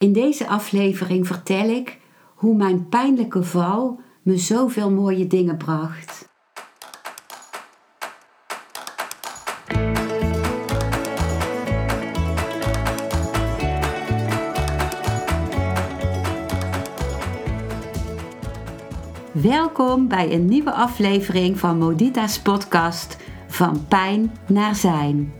In deze aflevering vertel ik hoe mijn pijnlijke val me zoveel mooie dingen bracht. Welkom bij een nieuwe aflevering van Modita's podcast Van Pijn naar Zijn.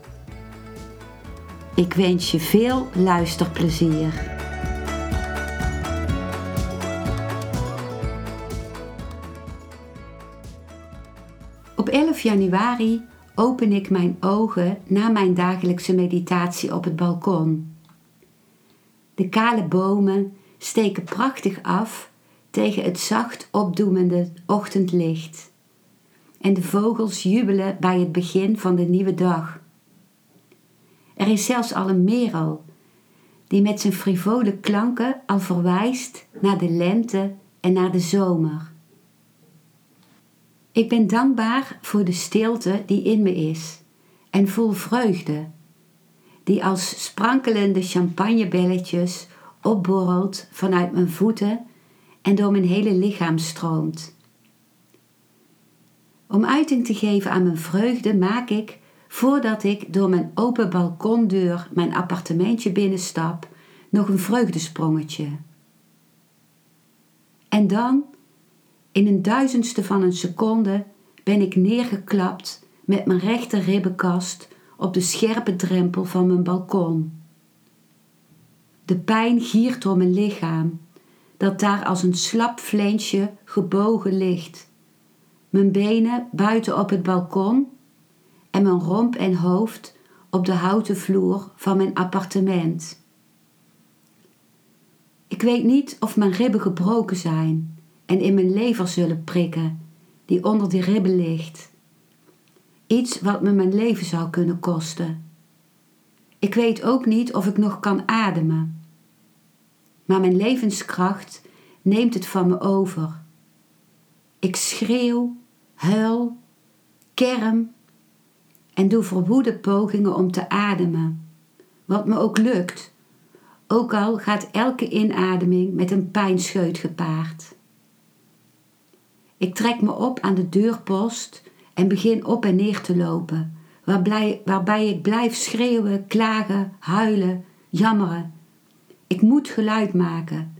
Ik wens je veel luisterplezier. Op 11 januari open ik mijn ogen na mijn dagelijkse meditatie op het balkon. De kale bomen steken prachtig af tegen het zacht opdoemende ochtendlicht. En de vogels jubelen bij het begin van de nieuwe dag. Er is zelfs al een merel die met zijn frivole klanken al verwijst naar de lente en naar de zomer. Ik ben dankbaar voor de stilte die in me is en vol vreugde, die als sprankelende champagnebelletjes opborrelt vanuit mijn voeten en door mijn hele lichaam stroomt. Om uiting te geven aan mijn vreugde maak ik voordat ik door mijn open balkondeur mijn appartementje binnenstap, nog een vreugdesprongetje. En dan, in een duizendste van een seconde, ben ik neergeklapt met mijn rechter ribbenkast op de scherpe drempel van mijn balkon. De pijn giert door mijn lichaam, dat daar als een slap vleensje gebogen ligt. Mijn benen buiten op het balkon en mijn romp en hoofd op de houten vloer van mijn appartement. Ik weet niet of mijn ribben gebroken zijn en in mijn lever zullen prikken, die onder die ribben ligt. Iets wat me mijn leven zou kunnen kosten. Ik weet ook niet of ik nog kan ademen. Maar mijn levenskracht neemt het van me over. Ik schreeuw, huil, kerm en doe verwoede pogingen om te ademen, wat me ook lukt, ook al gaat elke inademing met een pijnscheut gepaard. Ik trek me op aan de deurpost en begin op en neer te lopen, waarbij, waarbij ik blijf schreeuwen, klagen, huilen, jammeren. Ik moet geluid maken.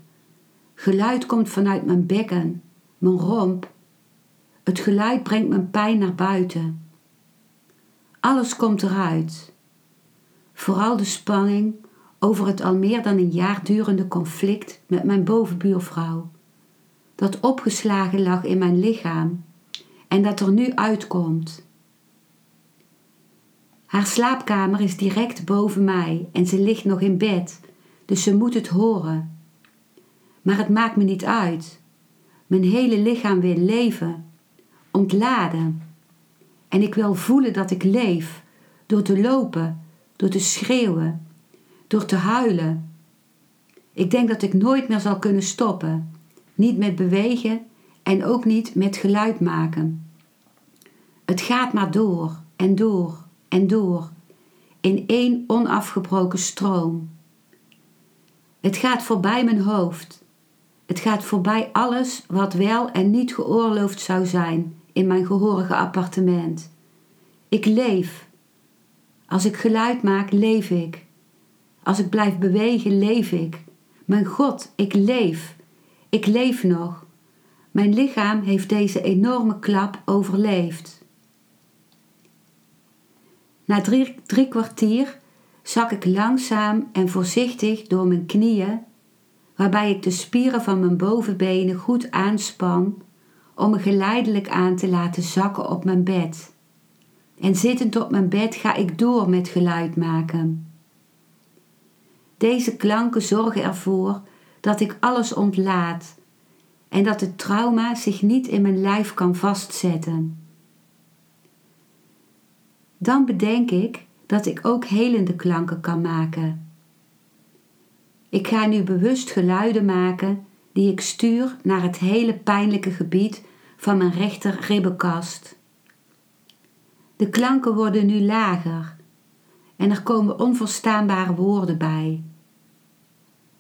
Geluid komt vanuit mijn bekken, mijn romp. Het geluid brengt mijn pijn naar buiten. Alles komt eruit. Vooral de spanning over het al meer dan een jaar durende conflict met mijn bovenbuurvrouw, dat opgeslagen lag in mijn lichaam en dat er nu uitkomt. Haar slaapkamer is direct boven mij en ze ligt nog in bed, dus ze moet het horen. Maar het maakt me niet uit. Mijn hele lichaam wil leven, ontladen. En ik wil voelen dat ik leef door te lopen, door te schreeuwen, door te huilen. Ik denk dat ik nooit meer zal kunnen stoppen, niet met bewegen en ook niet met geluid maken. Het gaat maar door en door en door, in één onafgebroken stroom. Het gaat voorbij mijn hoofd. Het gaat voorbij alles wat wel en niet geoorloofd zou zijn in mijn gehorige appartement. Ik leef. Als ik geluid maak, leef ik. Als ik blijf bewegen, leef ik. Mijn God, ik leef. Ik leef nog. Mijn lichaam heeft deze enorme klap overleefd. Na drie, drie kwartier zak ik langzaam en voorzichtig door mijn knieën, waarbij ik de spieren van mijn bovenbenen goed aanspan om me geleidelijk aan te laten zakken op mijn bed. En zittend op mijn bed ga ik door met geluid maken. Deze klanken zorgen ervoor dat ik alles ontlaat en dat het trauma zich niet in mijn lijf kan vastzetten. Dan bedenk ik dat ik ook helende klanken kan maken. Ik ga nu bewust geluiden maken die ik stuur naar het hele pijnlijke gebied van mijn rechter ribbenkast. De klanken worden nu lager en er komen onverstaanbare woorden bij.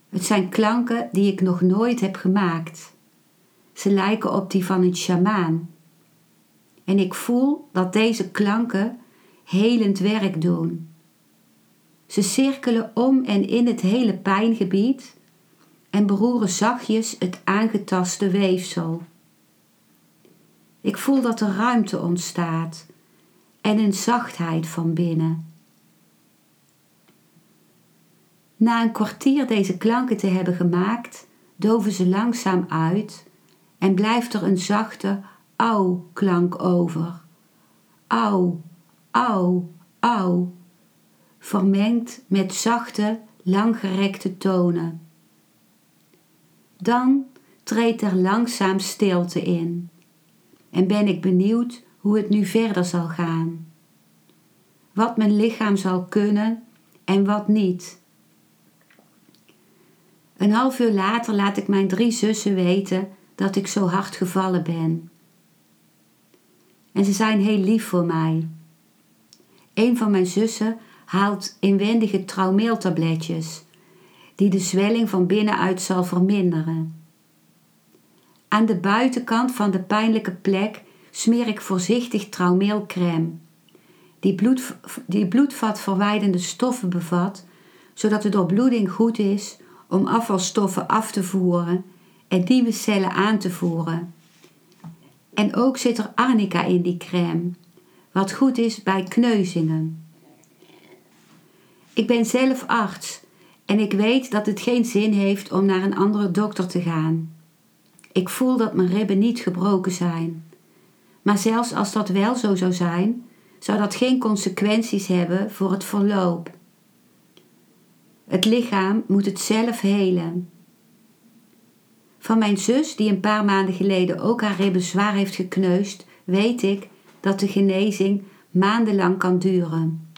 Het zijn klanken die ik nog nooit heb gemaakt. Ze lijken op die van een sjamaan. En ik voel dat deze klanken helend werk doen. Ze cirkelen om en in het hele pijngebied en beroeren zachtjes het aangetaste weefsel. Ik voel dat er ruimte ontstaat en een zachtheid van binnen. Na een kwartier deze klanken te hebben gemaakt, doven ze langzaam uit en blijft er een zachte au-klank over. Au, au, au, vermengd met zachte, langgerekte tonen. Dan treedt er langzaam stilte in en ben ik benieuwd hoe het nu verder zal gaan. Wat mijn lichaam zal kunnen en wat niet. Een half uur later laat ik mijn drie zussen weten dat ik zo hard gevallen ben. En ze zijn heel lief voor mij. Een van mijn zussen haalt inwendige traumeeltabletjes, die de zwelling van binnenuit zal verminderen. Aan de buitenkant van de pijnlijke plek smeer ik voorzichtig traumeelcrème, die, bloed, die bloedvatverwijdende stoffen bevat, zodat de doorbloeding goed is om afvalstoffen af te voeren en nieuwe cellen aan te voeren. En ook zit er arnica in die crème, wat goed is bij kneuzingen. Ik ben zelf arts en ik weet dat het geen zin heeft om naar een andere dokter te gaan. Ik voel dat mijn ribben niet gebroken zijn. Maar zelfs als dat wel zo zou zijn, zou dat geen consequenties hebben voor het verloop. Het lichaam moet het zelf helen. Van mijn zus, die een paar maanden geleden ook haar ribben zwaar heeft gekneusd, weet ik dat de genezing maandenlang kan duren.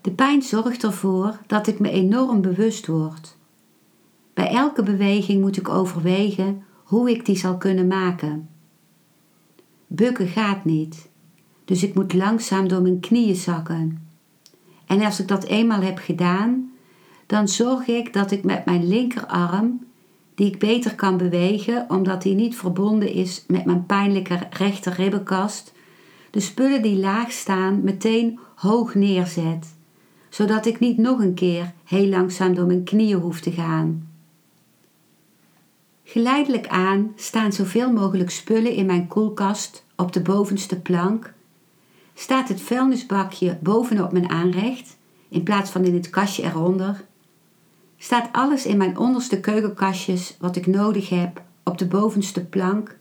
De pijn zorgt ervoor dat ik me enorm bewust word. Bij elke beweging moet ik overwegen hoe ik die zal kunnen maken. Bukken gaat niet, dus ik moet langzaam door mijn knieën zakken. En als ik dat eenmaal heb gedaan, dan zorg ik dat ik met mijn linkerarm, die ik beter kan bewegen omdat die niet verbonden is met mijn pijnlijke rechter ribbenkast, de spullen die laag staan meteen hoog neerzet, zodat ik niet nog een keer heel langzaam door mijn knieën hoef te gaan. Geleidelijk aan staan zoveel mogelijk spullen in mijn koelkast op de bovenste plank. Staat het vuilnisbakje bovenop mijn aanrecht in plaats van in het kastje eronder. Staat alles in mijn onderste keukenkastjes wat ik nodig heb op de bovenste plank.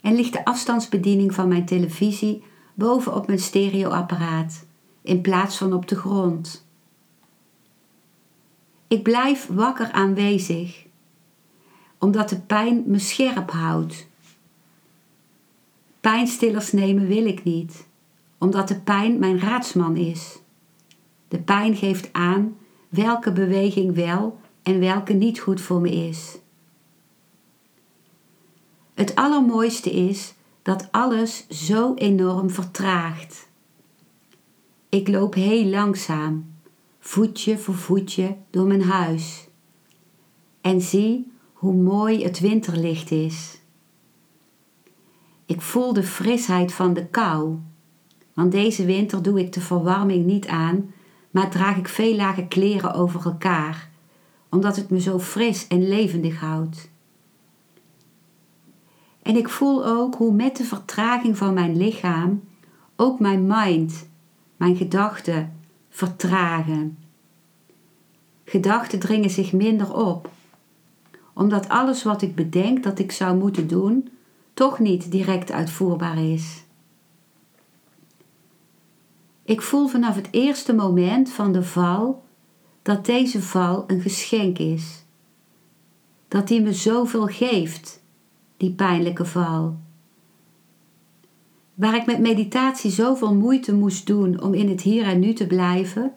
En ligt de afstandsbediening van mijn televisie bovenop mijn stereoapparaat in plaats van op de grond. Ik blijf wakker aanwezig omdat de pijn me scherp houdt. Pijnstillers nemen wil ik niet, omdat de pijn mijn raadsman is. De pijn geeft aan welke beweging wel en welke niet goed voor me is. Het allermooiste is dat alles zo enorm vertraagt. Ik loop heel langzaam, voetje voor voetje door mijn huis en zie hoe mooi het winterlicht is. Ik voel de frisheid van de kou, want deze winter doe ik de verwarming niet aan, maar draag ik veel lage kleren over elkaar, omdat het me zo fris en levendig houdt. En ik voel ook hoe met de vertraging van mijn lichaam ook mijn mind, mijn gedachten, vertragen. Gedachten dringen zich minder op omdat alles wat ik bedenk dat ik zou moeten doen, toch niet direct uitvoerbaar is. Ik voel vanaf het eerste moment van de val dat deze val een geschenk is. Dat die me zoveel geeft, die pijnlijke val. Waar ik met meditatie zoveel moeite moest doen om in het hier en nu te blijven,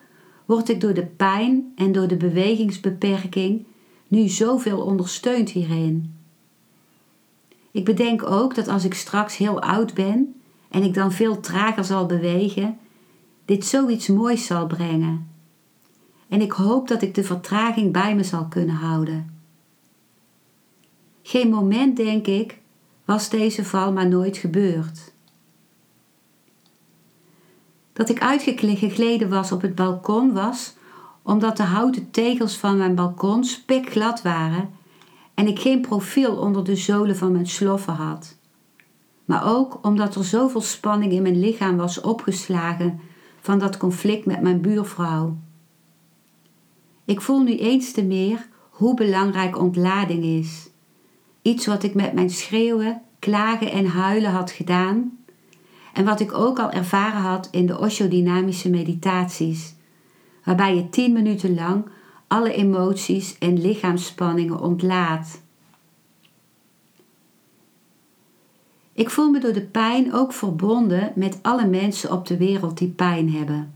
word ik door de pijn en door de bewegingsbeperking nu zoveel ondersteund hierin. Ik bedenk ook dat als ik straks heel oud ben en ik dan veel trager zal bewegen, dit zoiets moois zal brengen. En ik hoop dat ik de vertraging bij me zal kunnen houden. Geen moment, denk ik, was deze val maar nooit gebeurd. Dat ik uitgegleden was op het balkon was omdat de houten tegels van mijn balkon spekglad waren en ik geen profiel onder de zolen van mijn sloffen had. Maar ook omdat er zoveel spanning in mijn lichaam was opgeslagen van dat conflict met mijn buurvrouw. Ik voel nu eens te meer hoe belangrijk ontlading is. Iets wat ik met mijn schreeuwen, klagen en huilen had gedaan en wat ik ook al ervaren had in de oshodynamische meditaties, waarbij je tien minuten lang alle emoties en lichaamsspanningen ontlaat. Ik voel me door de pijn ook verbonden met alle mensen op de wereld die pijn hebben.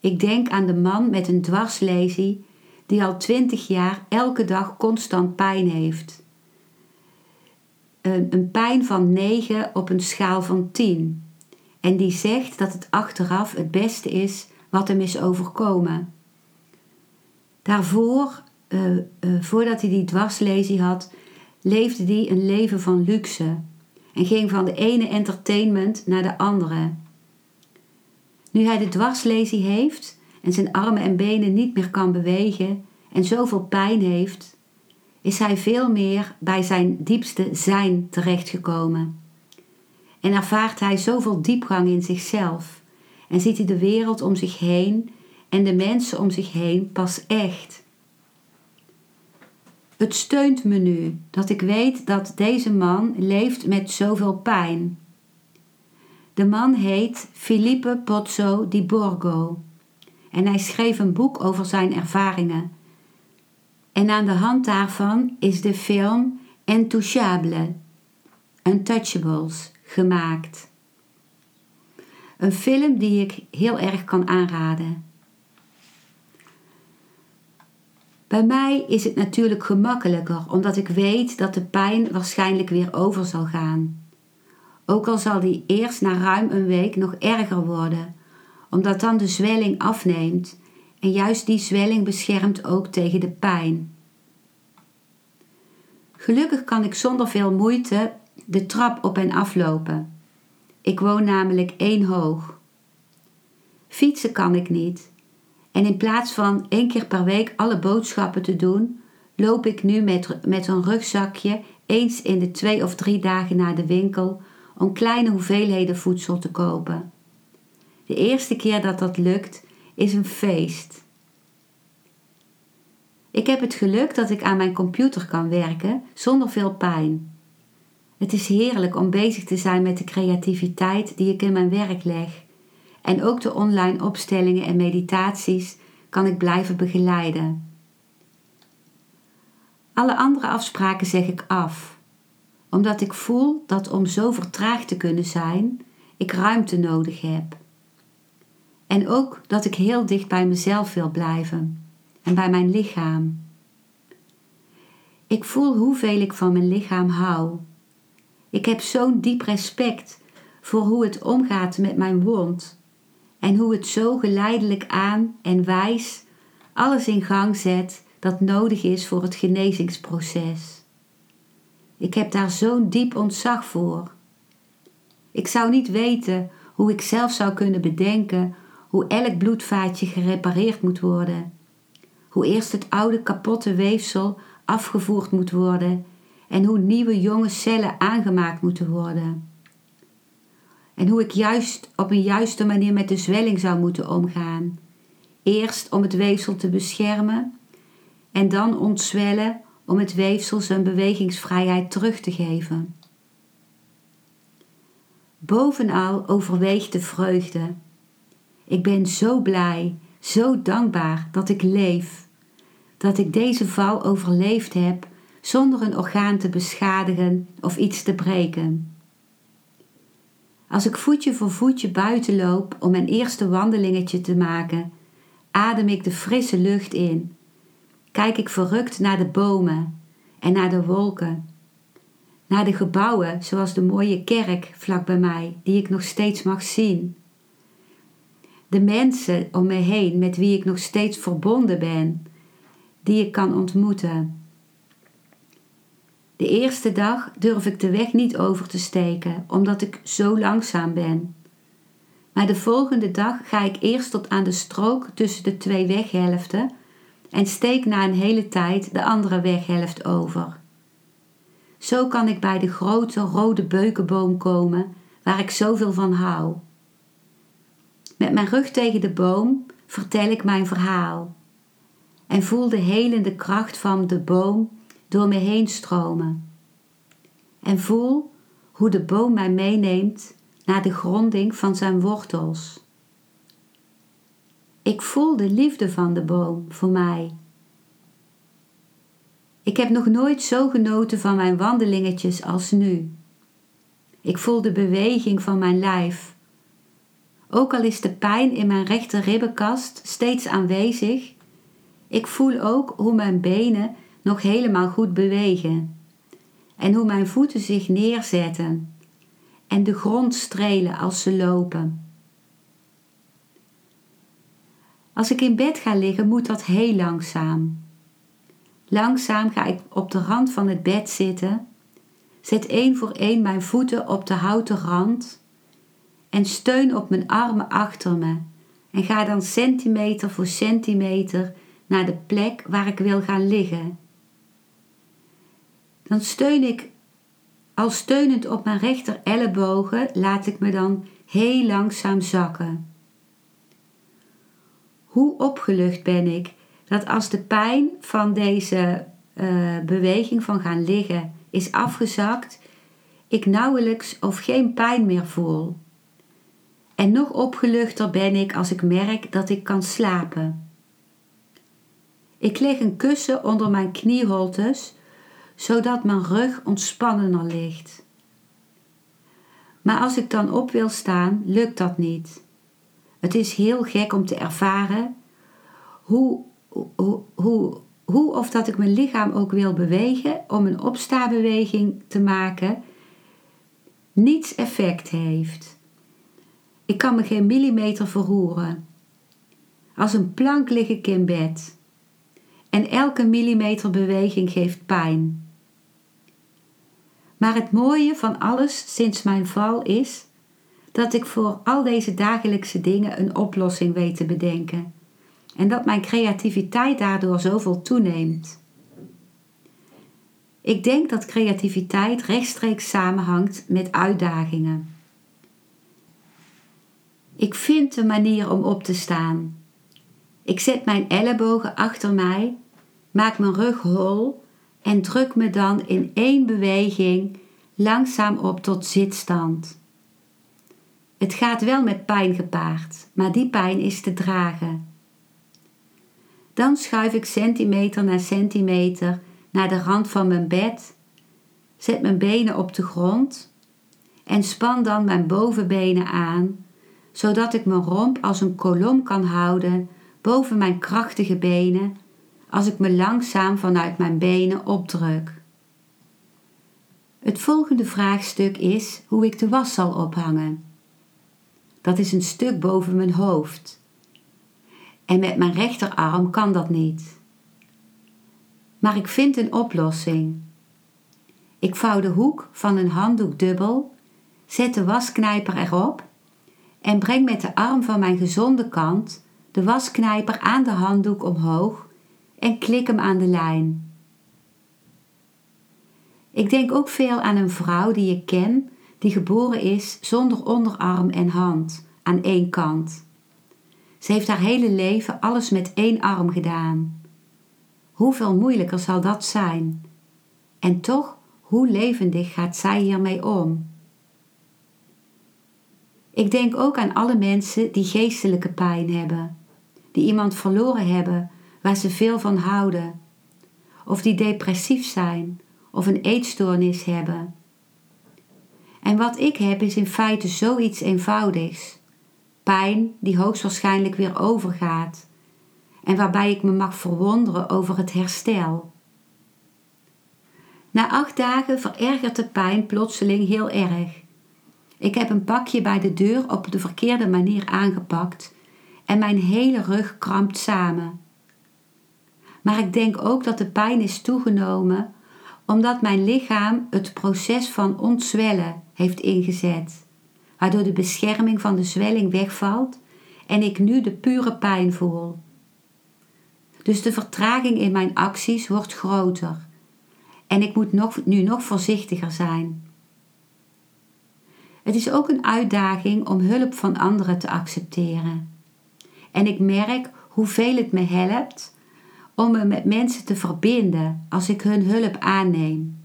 Ik denk aan de man met een dwarslesie die al twintig jaar elke dag constant pijn heeft. Een, een pijn van 9 op een schaal van 10. En die zegt dat het achteraf het beste is wat hem is overkomen. Daarvoor, uh, uh, voordat hij die dwarslesie had, leefde hij een leven van luxe en ging van de ene entertainment naar de andere. Nu hij de dwarslesie heeft en zijn armen en benen niet meer kan bewegen en zoveel pijn heeft, is hij veel meer bij zijn diepste zijn terechtgekomen. En ervaart hij zoveel diepgang in zichzelf en ziet hij de wereld om zich heen en de mensen om zich heen pas echt. Het steunt me nu dat ik weet dat deze man leeft met zoveel pijn. De man heet Filippo Pozzo di Borgo en hij schreef een boek over zijn ervaringen. En aan de hand daarvan is de film Intouchable, Untouchables, gemaakt. Een film die ik heel erg kan aanraden. Bij mij is het natuurlijk gemakkelijker omdat ik weet dat de pijn waarschijnlijk weer over zal gaan. Ook al zal die eerst na ruim een week nog erger worden, omdat dan de zwelling afneemt en juist die zwelling beschermt ook tegen de pijn. Gelukkig kan ik zonder veel moeite de trap op en aflopen. Ik woon namelijk één hoog. Fietsen kan ik niet en in plaats van één keer per week alle boodschappen te doen, loop ik nu met, met een rugzakje eens in de twee of drie dagen naar de winkel om kleine hoeveelheden voedsel te kopen. De eerste keer dat dat lukt is een feest. Ik heb het geluk dat ik aan mijn computer kan werken zonder veel pijn. Het is heerlijk om bezig te zijn met de creativiteit die ik in mijn werk leg en ook de online opstellingen en meditaties kan ik blijven begeleiden. Alle andere afspraken zeg ik af, omdat ik voel dat om zo vertraagd te kunnen zijn, ik ruimte nodig heb. En ook dat ik heel dicht bij mezelf wil blijven en bij mijn lichaam. Ik voel hoeveel ik van mijn lichaam hou. Ik heb zo'n diep respect voor hoe het omgaat met mijn wond en hoe het zo geleidelijk aan en wijs alles in gang zet dat nodig is voor het genezingsproces. Ik heb daar zo'n diep ontzag voor. Ik zou niet weten hoe ik zelf zou kunnen bedenken hoe elk bloedvaatje gerepareerd moet worden. Hoe eerst het oude kapotte weefsel afgevoerd moet worden en hoe nieuwe jonge cellen aangemaakt moeten worden en hoe ik juist op een juiste manier met de zwelling zou moeten omgaan. Eerst om het weefsel te beschermen en dan ontzwellen om het weefsel zijn bewegingsvrijheid terug te geven. Bovenal overweegt de vreugde Ik ben zo blij, zo dankbaar dat ik leef. Dat ik deze val overleefd heb zonder een orgaan te beschadigen of iets te breken. Als ik voetje voor voetje buiten loop om mijn eerste wandelingetje te maken, adem ik de frisse lucht in. Kijk ik verrukt naar de bomen en naar de wolken. Naar de gebouwen zoals de mooie kerk vlak bij mij, die ik nog steeds mag zien. De mensen om me heen met wie ik nog steeds verbonden ben, die ik kan ontmoeten. De eerste dag durf ik de weg niet over te steken, omdat ik zo langzaam ben. Maar de volgende dag ga ik eerst tot aan de strook tussen de twee weghelften en steek na een hele tijd de andere weghelft over. Zo kan ik bij de grote rode beukenboom komen waar ik zoveel van hou. Met mijn rug tegen de boom vertel ik mijn verhaal en voel de helende kracht van de boom door me heen stromen. En voel hoe de boom mij meeneemt naar de gronding van zijn wortels. Ik voel de liefde van de boom voor mij. Ik heb nog nooit zo genoten van mijn wandelingetjes als nu. Ik voel de beweging van mijn lijf. Ook al is de pijn in mijn rechter ribbenkast steeds aanwezig, ik voel ook hoe mijn benen nog helemaal goed bewegen en hoe mijn voeten zich neerzetten en de grond strelen als ze lopen. Als ik in bed ga liggen, moet dat heel langzaam. Langzaam ga ik op de rand van het bed zitten, zet één voor één mijn voeten op de houten rand en steun op mijn armen achter me en ga dan centimeter voor centimeter naar de plek waar ik wil gaan liggen. Dan steun ik al steunend op mijn rechter ellebogen, laat ik me dan heel langzaam zakken. Hoe opgelucht ben ik dat als de pijn van deze uh, beweging van gaan liggen is afgezakt, ik nauwelijks of geen pijn meer voel. En nog opgeluchter ben ik als ik merk dat ik kan slapen. Ik leg een kussen onder mijn knieholtes, zodat mijn rug ontspannender ligt. Maar als ik dan op wil staan, lukt dat niet. Het is heel gek om te ervaren hoe, hoe, hoe, hoe of dat ik mijn lichaam ook wil bewegen om een opstaabeweging te maken, niets effect heeft. Ik kan me geen millimeter verroeren. Als een plank lig ik in bed. En elke millimeter beweging geeft pijn. Maar het mooie van alles sinds mijn val is dat ik voor al deze dagelijkse dingen een oplossing weet te bedenken en dat mijn creativiteit daardoor zoveel toeneemt. Ik denk dat creativiteit rechtstreeks samenhangt met uitdagingen. Ik vind een manier om op te staan. Ik zet mijn ellebogen achter mij, maak mijn rug hol en druk me dan in één beweging langzaam op tot zitstand. Het gaat wel met pijn gepaard, maar die pijn is te dragen. Dan schuif ik centimeter na centimeter naar de rand van mijn bed, zet mijn benen op de grond en span dan mijn bovenbenen aan, zodat ik mijn romp als een kolom kan houden boven mijn krachtige benen als ik me langzaam vanuit mijn benen opdruk. Het volgende vraagstuk is hoe ik de was zal ophangen. Dat is een stuk boven mijn hoofd. En met mijn rechterarm kan dat niet. Maar ik vind een oplossing. Ik vouw de hoek van een handdoek dubbel, zet de wasknijper erop en breng met de arm van mijn gezonde kant de wasknijper aan de handdoek omhoog en klik hem aan de lijn. Ik denk ook veel aan een vrouw die ik ken, die geboren is zonder onderarm en hand aan één kant. Ze heeft haar hele leven alles met één arm gedaan. Hoeveel moeilijker zal dat zijn? En toch, hoe levendig gaat zij hiermee om? Ik denk ook aan alle mensen die geestelijke pijn hebben, die iemand verloren hebben waar ze veel van houden, of die depressief zijn of een eetstoornis hebben. En wat ik heb is in feite zoiets eenvoudigs. Pijn die hoogstwaarschijnlijk weer overgaat en waarbij ik me mag verwonderen over het herstel. Na acht dagen verergert de pijn plotseling heel erg. Ik heb een pakje bij de deur op de verkeerde manier aangepakt en mijn hele rug krampt samen. Maar ik denk ook dat de pijn is toegenomen omdat mijn lichaam het proces van ontzwellen heeft ingezet, waardoor de bescherming van de zwelling wegvalt en ik nu de pure pijn voel. Dus de vertraging in mijn acties wordt groter en ik moet nog, nu nog voorzichtiger zijn. Het is ook een uitdaging om hulp van anderen te accepteren. En ik merk hoeveel het me helpt om me met mensen te verbinden als ik hun hulp aanneem.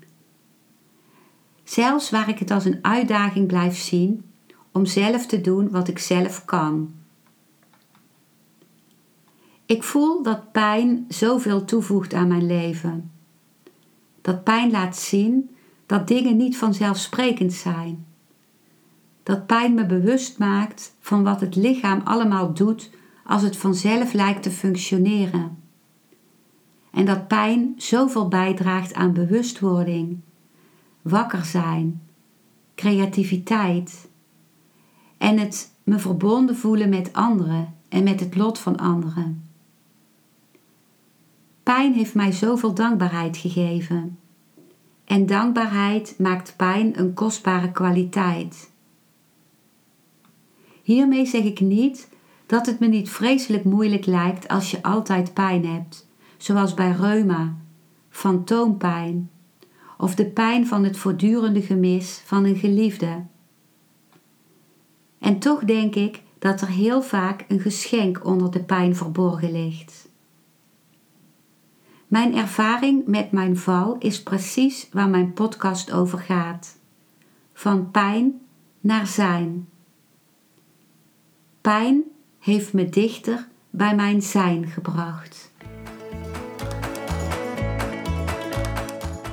Zelfs waar ik het als een uitdaging blijf zien om zelf te doen wat ik zelf kan. Ik voel dat pijn zoveel toevoegt aan mijn leven. Dat pijn laat zien dat dingen niet vanzelfsprekend zijn. Dat pijn me bewust maakt van wat het lichaam allemaal doet als het vanzelf lijkt te functioneren. En dat pijn zoveel bijdraagt aan bewustwording, wakker zijn, creativiteit en het me verbonden voelen met anderen en met het lot van anderen. Pijn heeft mij zoveel dankbaarheid gegeven. En dankbaarheid maakt pijn een kostbare kwaliteit. Hiermee zeg ik niet dat het me niet vreselijk moeilijk lijkt als je altijd pijn hebt zoals bij reuma, fantoompijn of de pijn van het voortdurende gemis van een geliefde. En toch denk ik dat er heel vaak een geschenk onder de pijn verborgen ligt. Mijn ervaring met mijn val is precies waar mijn podcast over gaat: van pijn naar zijn. Pijn heeft me dichter bij mijn zijn gebracht.